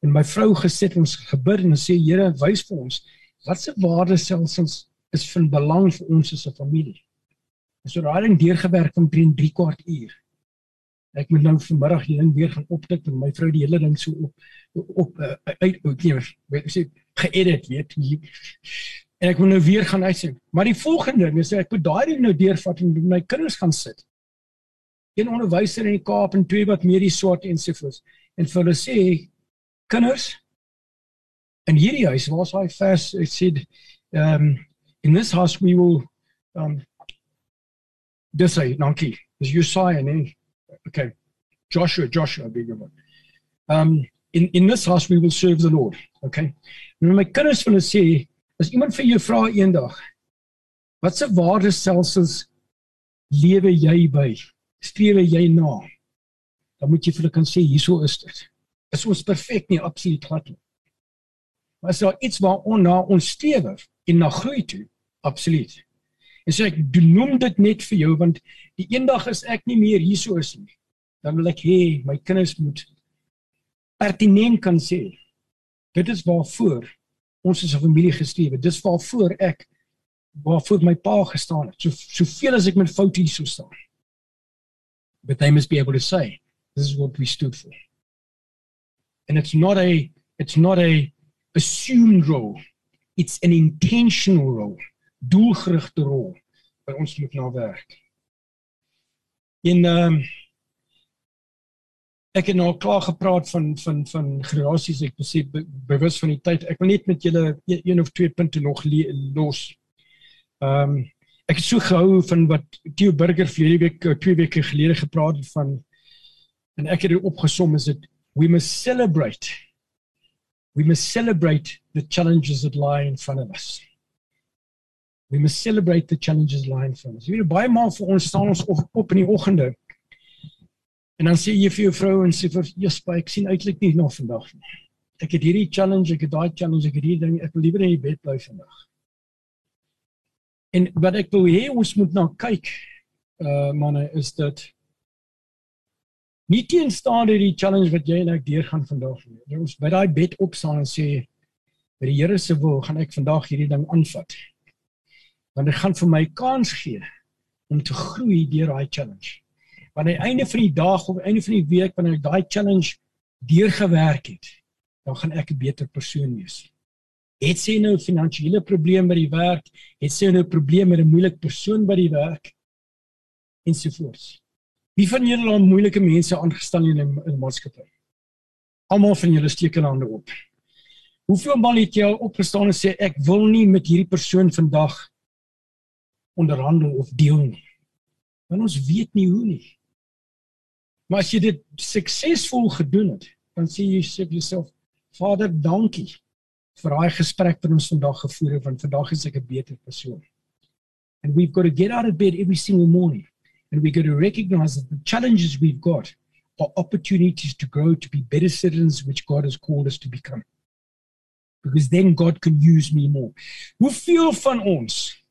en my vrou gesit ons gebid en sê Here wys vir ons wat se waardestelsels is van belang vir ons as 'n familie. Ons het daai ding deurgewerk van 3 3 kwart uur. Ek moet nou vanmiddag die ding weer gaan optik en my vrou die hele ding so op op uh, uit uit nee, weet sê geëdit weet jy. En ek moet nou weer gaan uitsien. Maar die volgende ding is ek moet daai ding nou deurvat en my kinders gaan sit. Een onderwyser in die Kaap en twee wat meer die swart ensovoorts en vir hulle sê kinders in hierdie huis waar hy vers het sê um in this house we will um dis hy dankie is Josiah nee okay Joshua Joshua big one um in in this house we will serve the lord okay en my kinders wil sê as iemand vir jou vra eendag wat se waardestelsels lewe jy by streef jy na dan moet jy vir hulle kan sê hierso is dit is ons perfek nie absoluut glad nie. Maar is daar iets waar on na ons strewe en na groei toe? Absoluut. En so ek noem dit net vir jou want die eendag is ek nie meer hierso is nie. Dan wil ek hê my kinders moet pertinent kan sê dit is waarvoor ons as 'n familie gestreef het. Dis waarvoor ek waarvoor my pa gestaan het. So soveel as ek met foute hierso staan. But they must be able to say this is what we stood for and it's not a it's not a assumed role it's an intentional role doelgerigte rol wat ons moet na werk en ehm um, ek het nou klaar gepraat van van van generasies ek besef be, bewus van die tyd. Ek wil net met julle een, een of twee punte nog le, los. Ehm um, ek het so gehou van wat Theo Burger verlede week eh, twee weke gelede gepraat het van en ek het dit opgesom is dit we must celebrate we must celebrate the challenges that lie in front of us. We must celebrate the challenges lying in front of us. Jy weet baie maal vir ons staan ons op, op in die oggende En dan sê jy vir jou vrou en sê vir Jespa, ek sien eintlik nie nog vandag nie. Ek het hierdie challenge, ek het daai challenge, ek het hierdie ding, ek wil liewer in die bed bly vandag. En wat ek wil hê ons moet nou kyk, uh manne, is dat nie teen staan hierdie challenge wat jy en ek deurgaan vandag nie. Ons by daai bed opstaan en sê by die Here se wil gaan ek vandag hierdie ding aanvat. Want dit gaan vir my kans gee om te groei deur daai challenge wanneer aan die einde van die dag of einde van die week wanneer ek daai challenge deurgewerk het, dan gaan ek 'n beter persoon wees. Het sy nou finansiële probleme by die werk, het sy nou probleme met 'n moeilike persoon by die werk ensovoorts. Wie van julle het moeilike mense aangestel in 'n maatskappy? Almal van julle steek hulle hande op. Hoeveel maal het jy al opgestaan en sê ek wil nie met hierdie persoon vandag onderhandel of deel nie? Want ons weet nie hoe nie. Maar as jy dit suksesvol gedoen het, dan sê jy vir jouself, Vader, dankie vir daai gesprek wat ons vandag gevoer het, want vandag is ek 'n beter persoon. And we've got to get out of bed every single morning and we've got to recognize that the challenges we've got are opportunities to grow to be better citizens which God has called us to become. Because then God can use me more. Hoeveel van ons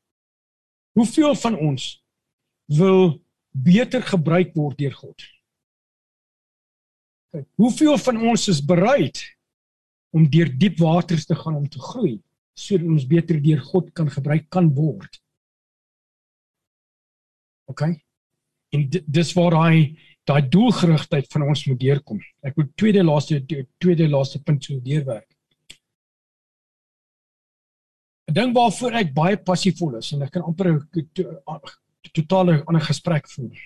hoeveel van ons wil beter gebruik word deur God? Hoeveel van ons is bereid om deur diep waters te gaan om te groei sodat ons beter deur God kan gebruik kan word? OK. En dis waar hy daai doelgerigtheid van ons moet deurkom. Ek moet tweede laaste tweede laaste punt so deurwerk. 'n Ding waarvoor ek baie passievol is en ek kan amper 'n totale ander gesprek voer.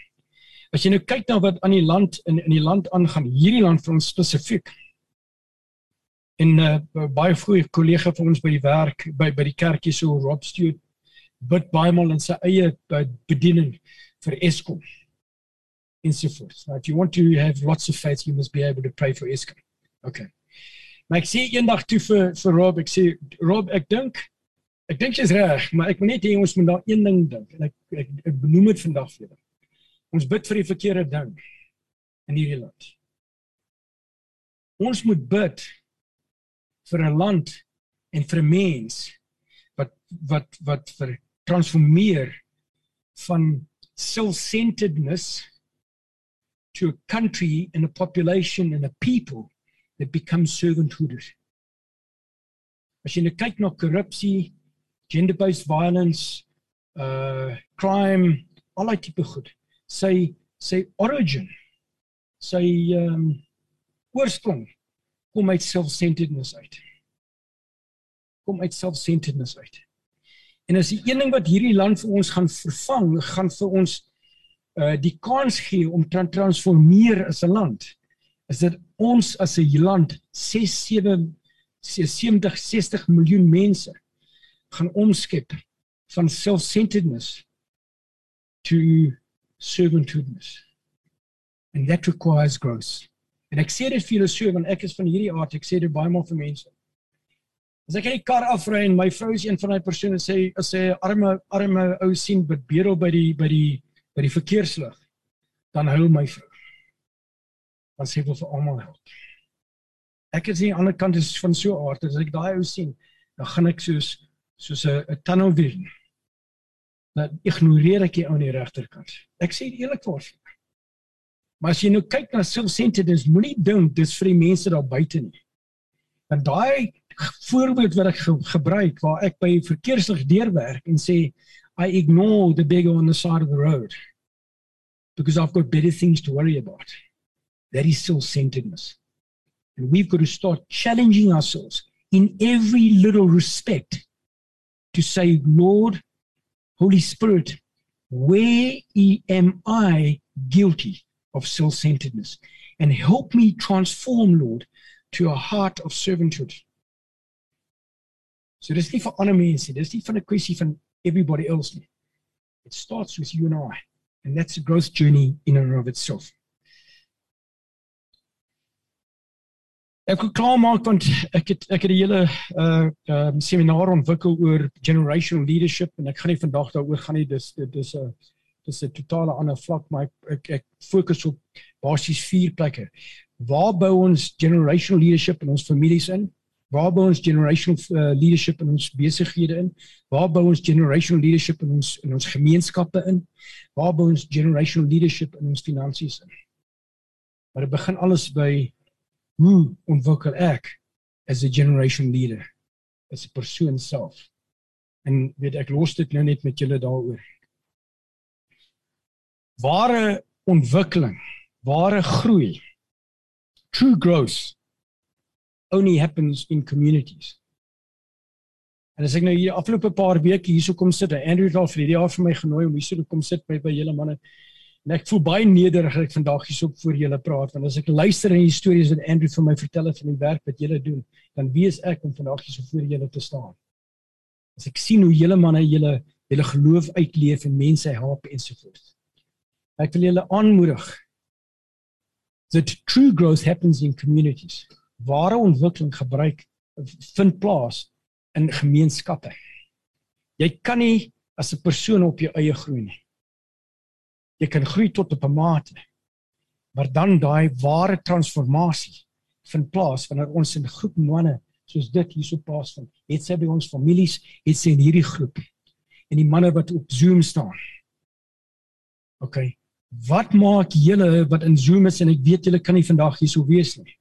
As jy nou kyk na wat aan die land in in die land aangaan, hierdie land vir ons spesifiek. En 'n uh, baie goeie kollega van ons by die werk by by die kerkie so Rob Stewart bid baie maal in sy eie uh, bediening vir Eskom. In so forth. Now if you want to have lots of faith, you must be able to pray for Eskom. Okay. Maar ek sê eendag toe vir vir Rob, ek sê Rob, ek dink ek dink jy's reg, maar ek moet net hê ons moet daar een ding dink en ek ek, ek benoem dit vandag vir jou. Ons bid vir die verkeerde ding in hierdie land. Ons moet bid vir 'n land en vir 'n mens wat wat wat vir transformeer van self-centeredness to a country and a population and a people that become servanthood. As jy net kyk na korrupsie, gender-based violence, uh crime, al die tipe goed sy sy origin sy ehm um, oorsprong kom uit self-centeredness uit. Kom uit self-centeredness uit. En as die een ding wat hierdie land vir ons gaan vervang, gaan vir ons uh die kans gee om te transformeer as 'n land, is dit ons as 'n land 6 7 70 60 miljoen mense gaan omskep van self-centeredness to servanthoodness. And that requires growth. En ek sê dit vir julle so want ek is van hierdie aard, ek sê dit baie maal vir mense. As ek in die kar afry en my vrou is een van daai persone sê sy arme arme ou sien bedel by die by die by die verkeerslig, dan huil my vrou. Dan sê vir almal help. Ek is aan die ander kant is van so aard as ek daai ou sien, dan gaan ek soos soos 'n tunnel vision dan ignoreer ek die ou aan die regterkant. Ek sê eerlik vir jou. Maar as jy nou kyk na self-centeredness, moenie dink dis vir die mense daar buite nie. En daai voorbeeld wat ek ge gebruik waar ek by verkeerslig deurwerk en sê I ignore the big on the side of the road because I've got better things to worry about. That is self-centeredness. And we've got to start challenging ourselves in every little respect to say, Lord, Holy Spirit, where am I guilty of self-centeredness? and help me transform Lord to a heart of servanthood. So dis nie vir ander mense, dis nie van 'n kwessie van everybody else. It starts with you and I. And that's a growth journey in and of itself. Ek wil klaar maak want ek het ek het 'n hele uh um seminar ontwikkel oor generational leadership en ek gaan nie vandag daaroor gaan nie dis dis 'n dis 'n totale ander vlak maar ek ek, ek fokus op basies vier plekke. Waar bou ons generational leadership in ons families in? Waar bou ons generational uh, leadership in ons besighede in? Waar bou ons generational leadership in ons in ons gemeenskappe in? Waar bou ons generational leadership in ons finansies in? Maar dit begin alles by hoe ontwikkel ek as 'n generation leader? As 'n persoon self. En weet ek los dit nou net met julle daaroor. Ware ontwikkeling, ware groei, true growth only happens in communities. En as ek nou hier afloope paar weke hierso kom sit, Andrew het al vir die jaar vir my genooi om hierso kom sit by by julle manne. En ek voel baie nederig ek vandag hierso voor julle praat want as ek luister na die stories wat Andrew vir my vertel het van die werk wat julle doen, dan weet ek om vandag hierso voor julle te staan. As ek sien hoe julle manne julle julle geloof uitleef en mense help ensovoorts. Ek wil julle aanmoedig that true growth happens in communities ware ontwikkeling gebruik vind plaas in gemeenskappe. Jy kan nie as 'n persoon op jou eie groei nie. Jy kan groei tot op 'n mate. Maar dan daai ware transformasie vind plaas wanneer ons in groep manne soos dit hierso plaas vind. Het sy by ons families, het sy in hierdie groep en die manne wat op Zoom staan. OK. Wat maak julle wat in Zoom is en ek weet julle kan nie vandag hierso wees nie.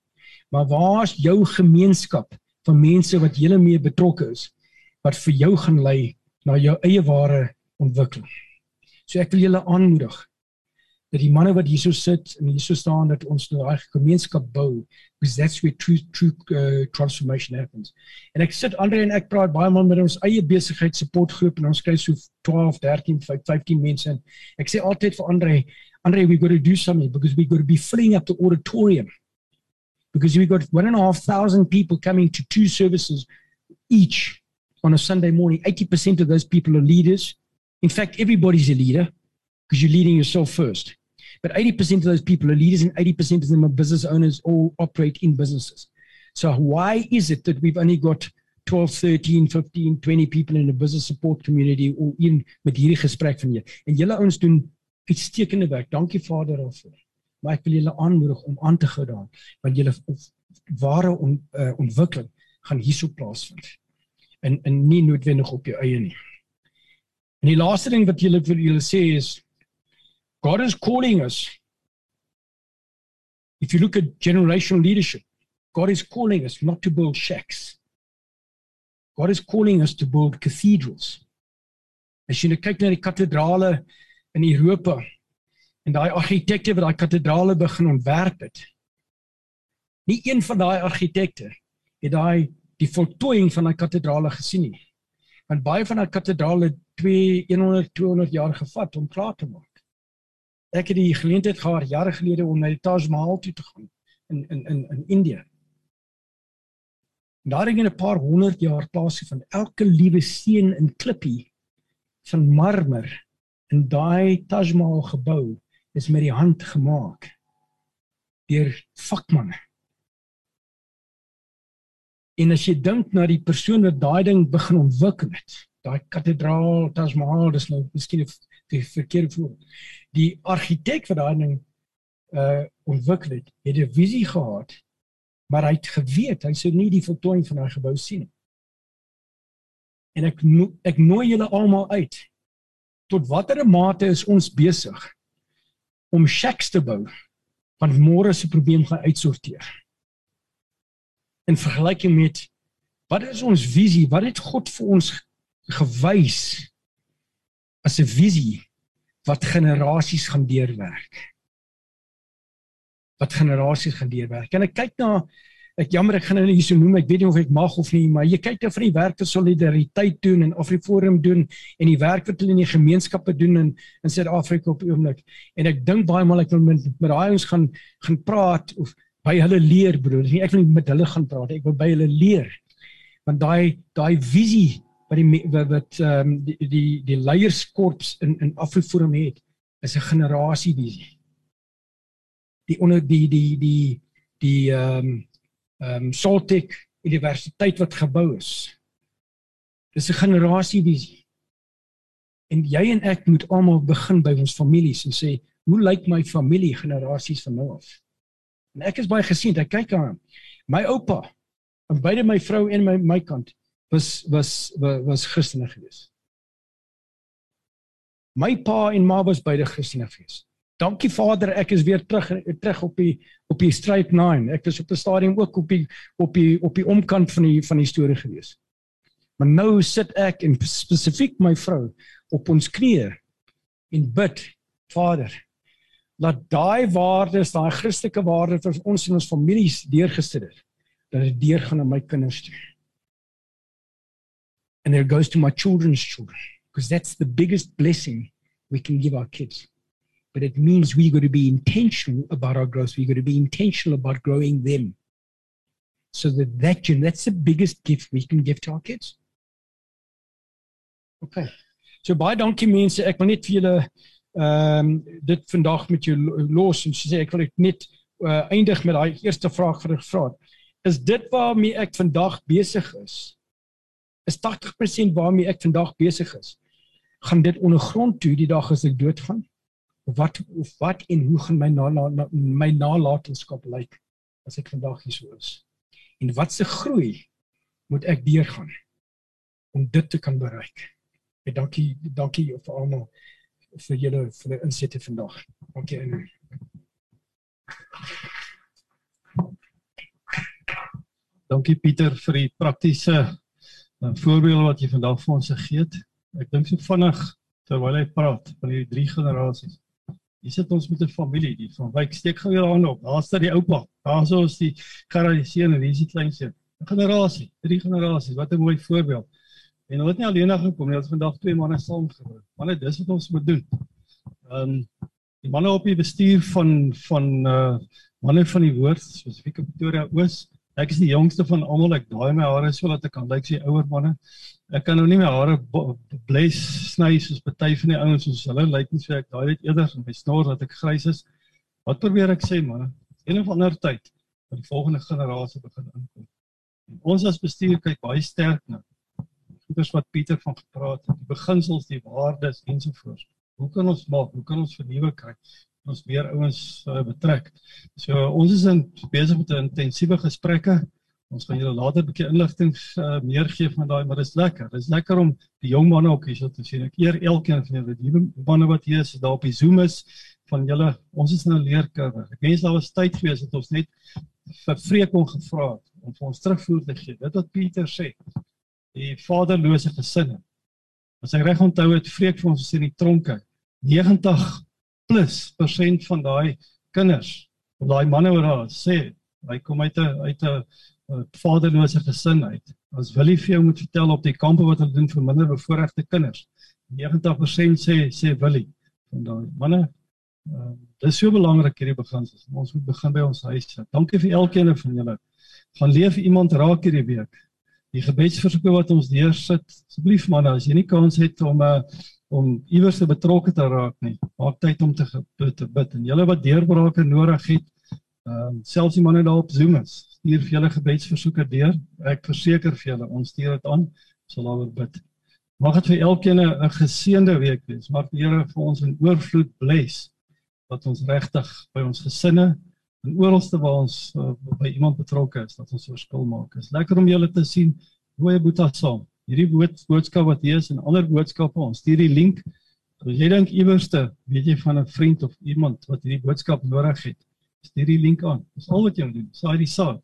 Maar waar is jou gemeenskap van mense wat julle mee betrokke is wat vir jou gaan lei na jou eie ware ontwikkeling? So ek wil julle aanmoedig dat die manne wat hierso sit en hierso staan dat ons 'n gemeenskap bou because that's where true true uh, transformation happens. En ek sit Andre en ek praat baie maal met ons eie besigheid supportgroep en ons kry so 12, 13, 15 mense in. Ek sê altyd vir Andre, Andre we got to do something because we got to be filling up the auditorium because we've got one and a half thousand people coming to two services each on a Sunday morning. 80% of those people are leaders. In fact, everybody's a leader because you're leading yourself first. But 80% of those people are leaders and 80% of them are business owners or operate in businesses. So why is it that we've only got 12, 13, 15, 20 people in the business support community or in met hierdie gesprek van julle? En julle ouens doen uitstekende werk. Dankie Vader daarvoor maar ek wil julle aanmoedig om aan te gou daan want julle ware on, uh, ontwikkeling gaan hierso plaasvind en en nie noodwendig op jou eie nie. En die laaste ding wat julle vir julle sê is God is calling us If you look at generational leadership God is calling us not to build shacks. God is calling us to build cathedrals. As jy nou kyk na die kathedrale in Europa, en daai argitekte wat daai kathedrale begin ontwerp het. Nie een van daai argitekte het daai die voltooiing van daai kathedrale gesien nie. Want baie van daai kathedrale 2 100 200 jaar gevat om klaar te maak. Ek het die geleentheid gehad jare gelede om na die Taj Mahal toe te gaan in in in in Indië. Daar het 'n paar honderd jaar plaasie van elke liewe steen in klippie van marmer in daai Taj Mahal gebou is met die hand gemaak deur vakmanne. En as jy dink na die persoon wat daai ding begin ontwikkel het, daai kathedraal Taj Mahal, dis nou miskien 'n verkeerde voor. Die argitek wat daai ding uh ontwikkel het, het 'n visie gehad, maar hy het geweet hy sou nie die voltooiing van daai gebou sien nie. En ek no ek nooi julle almal uit. Tot watter mate is ons besig om shacks te bou want môre se probleem gaan uitsorteer. In vergelyking met wat is ons visie? Wat het God vir ons gewys as 'n visie wat generasies gaan deurwerk? Wat generasies gaan deurwerk? En ek kyk na ek jammer ek gaan nou hier so noem, ek weet nie of ek mag of nie, maar jy kyk nou van die werk wat solidariteit doen en Afriforum doen en die werk wat hulle in die gemeenskappe doen in in Suid-Afrika op oomblik. En ek dink baie maal ek wil met met daai ons gaan gaan praat of by hulle leer broer. Ek wil nie met hulle gaan praat, ek wil by hulle leer. Want daai daai visie wat die wat ehm um, die die die leierskorps in in Afriforum het is 'n generasievisie. Die onder die die die die ehm um, ehm um, Saltek Universiteit wat gebou is. Dis 'n generasievisie. En jy en ek moet almal begin by ons families en sê, hoe lyk my familie generasies van nou af? En ek is baie geseënd. Ek kyk aan my oupa en beide my vrou en my my kant was was was, was Christene gewees. My pa en ma was beide Christene gewees. Dankie Vader, ek is weer terug terug op die op die stryd 9. Ek was op 'n stadium ook op die op die op die omkant van die van die storie gewees. Maar nou sit ek en spesifiek my vrou op ons knieë en bid, Vader, laat daai waardes, daai Christelike waardes vir ons en ons families deurgesit het, dat dit deurgaan na my kinders toe and it goes to my children's children because that's the biggest blessing we can give our kids. But it means we've got to be intentional about our growth. We've got to be intentional about growing them. So that that that's the biggest gift we can give to our kids. Okay. So baie dankie mense. Ek wil net vir julle ehm dit vandag met jou los en sê ek wil net uh, eindig met daai eerste vraag wat ek gevra. Is dit waarmee ek vandag besig is? Is 80% waarmee ek vandag besig is. Gaan dit ondergrond toe die dag as ek doodgaan? Wat of wat en hoe gaan my na, na, my nalatenskap lyk as ek vandag hier so is? En wat se groei moet ek deurgaan om dit te kan bereik? En dankie dankie vir almal vir julle vir die insette vandag. Dankie en Dankie Pieter vir die praktiese 'n voorbeeld wat jy vandag vir ons gegee het. Ek dink so vinnig terwyl hy praat van hierdie drie generasies. Hier sit ons met 'n familie, die van Wyk steek gou jou hand op. Daar staan die oupa. Daar sou is die karadiseun en hier is die kleinseun. 'n Generasie, drie generasies. Wat 'n mooi voorbeeld. En hulle het nie alleen gekom nie, hulle het vandag twee manne saamgebring. Manne, dis wat ons moet doen. Ehm um, die manne op die bestuur van van uh manne van die woord spesifiek Pretoria Oos Ek is die jongste van almal. Ek daai my hare so dat ek kan lyk like so ouer manne. Ek kan nou nie my hare bles sny soos party van die ouens soos hulle lyk like nie so ek daai net eerder in my snor dat ek grys is. Wat probeer ek sê manne? Een of ander tyd dat die volgende generasie begin inkom. En ons as bestuur kyk baie sterk na goeders wat Pieter van gepraat het, die beginsels, die waardes ensovoorts. Hoe kan ons maak? Hoe kan ons vernuwe kry? Ons weer ouens uh, betrek. So ons is in besig met 'n intensiewe gesprekke. Ons gaan julle later 'n bietjie inligting uh, meer gee van daai, maar dit is lekker. Dit is lekker om die jong manne ook hier so te sien. Ek eer elkeen van julle, die manne wat hier is, daar op die Zoom is van julle. Ons is in 'n leerkurwe. Ek wens daar was tyd gewees het ons net vir vreek om gevra het om vir ons terugvoer te gee. Dit wat Pieter sê. Die vaderlose gesinne. As ek reg onthou het, vreek vir ons in die tronke 90 plus persent van daai kinders daai manne wat daar sê hy kom uit 'n uit 'n vaderlose gesin uit. As Willie vir jou moet vertel op die kampe wat hulle doen vir minder bevoorregte kinders. 90% sê sê Willie van daai manne uh, dis so belangrik hierdie beginsels. Ons moet begin by ons huis. Dankie vir elkeen van julle. Gaan leef iemand raak hierdie week. Die gebedsversoeke wat ons deursit, asseblief manne, as jy nie kans het om 'n uh, om iewers te betrokke te raak nie. Maak tyd om te bid te bid en julle wat deurbrake nodig het, ehm um, selfs die manne daar op Zoom is, stuur vir julle gebedsversoeke deur. Ek verseker vir julle, ons stuur dit aan, sal daaroor bid. Mag dit vir elkeen 'n geseënde week wees. Mag die Here vir ons in oorvloed bless dat ons regtig by ons gesinne en oralste waar ons uh, by iemand betrokke is, dat ons verskil maak. Is lekker om julle te sien. Goeie boeta saam hierdie bood, boodskap wat hier is en ander boodskappe ons stuur die link. As jy dink iewerste weet jy van 'n vriend of iemand wat hierdie boodskap nodig het stuur die link aan. Dis al wat jy moet doen saai die saad.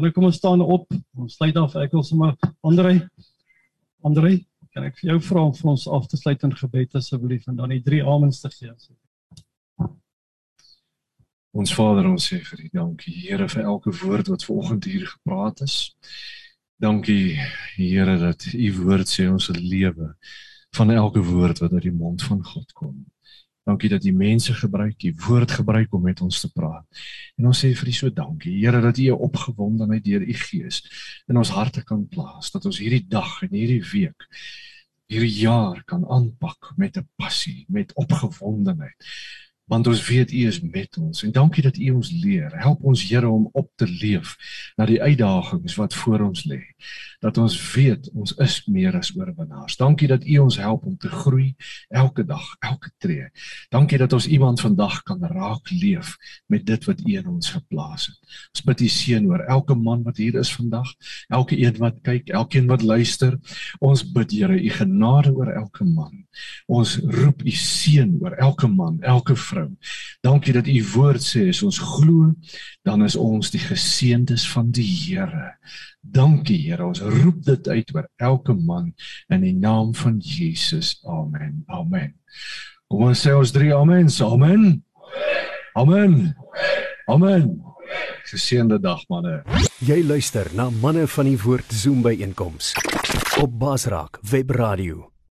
Dan kom ons staan op. Ons sluit af. Ek wil sommer Andre Andre kan ek vir jou vra om vir ons af te sluit in gebed asseblief en dan die drie amens te gee asseblief. Ons Vader, ons sê vir U dankie, Here, vir elke woord wat vanoggend hier gepraat is. Dankie, Here, dat U woord sê ons lewe van elke woord wat uit die mond van God kom. Dankie dat U mense gebruik, U woord gebruik om met ons te praat. En ons sê vir U so dankie, Here, dat U 'n opgewondenheid deur U Gees in ons harte kan plaas, dat ons hierdie dag en hierdie week hierdie jaar kan aanpak met 'n passie, met opgewondenheid want ons weet U is met ons en dankie dat U ons leer. Help ons Here om op te leef na die uitdagings wat voor ons lê dat ons weet ons is meer as oorwinnaars. Dankie dat U ons help om te groei elke dag, elke tree. Dankie dat ons iemand vandag kan raak leef met dit wat U in ons geplaas het. Ons bid U seën oor elke man wat hier is vandag, elke een wat kyk, elkeen wat luister. Ons bid Here U genade oor elke man. Ons roep U seën oor elke man, elke vrou. Dankie dat U woord sê as ons glo, dan is ons die geseëndes van die Here. Dankie Here, ons roep dit uit oor elke man in die naam van Jesus. Amen. Amen. Kom ons sê ons drie amen. Amen. Amen. Amen. Geseënde dag manne. Jy luister na manne van die woord Zoom by einkoms op Basraak Web Radio.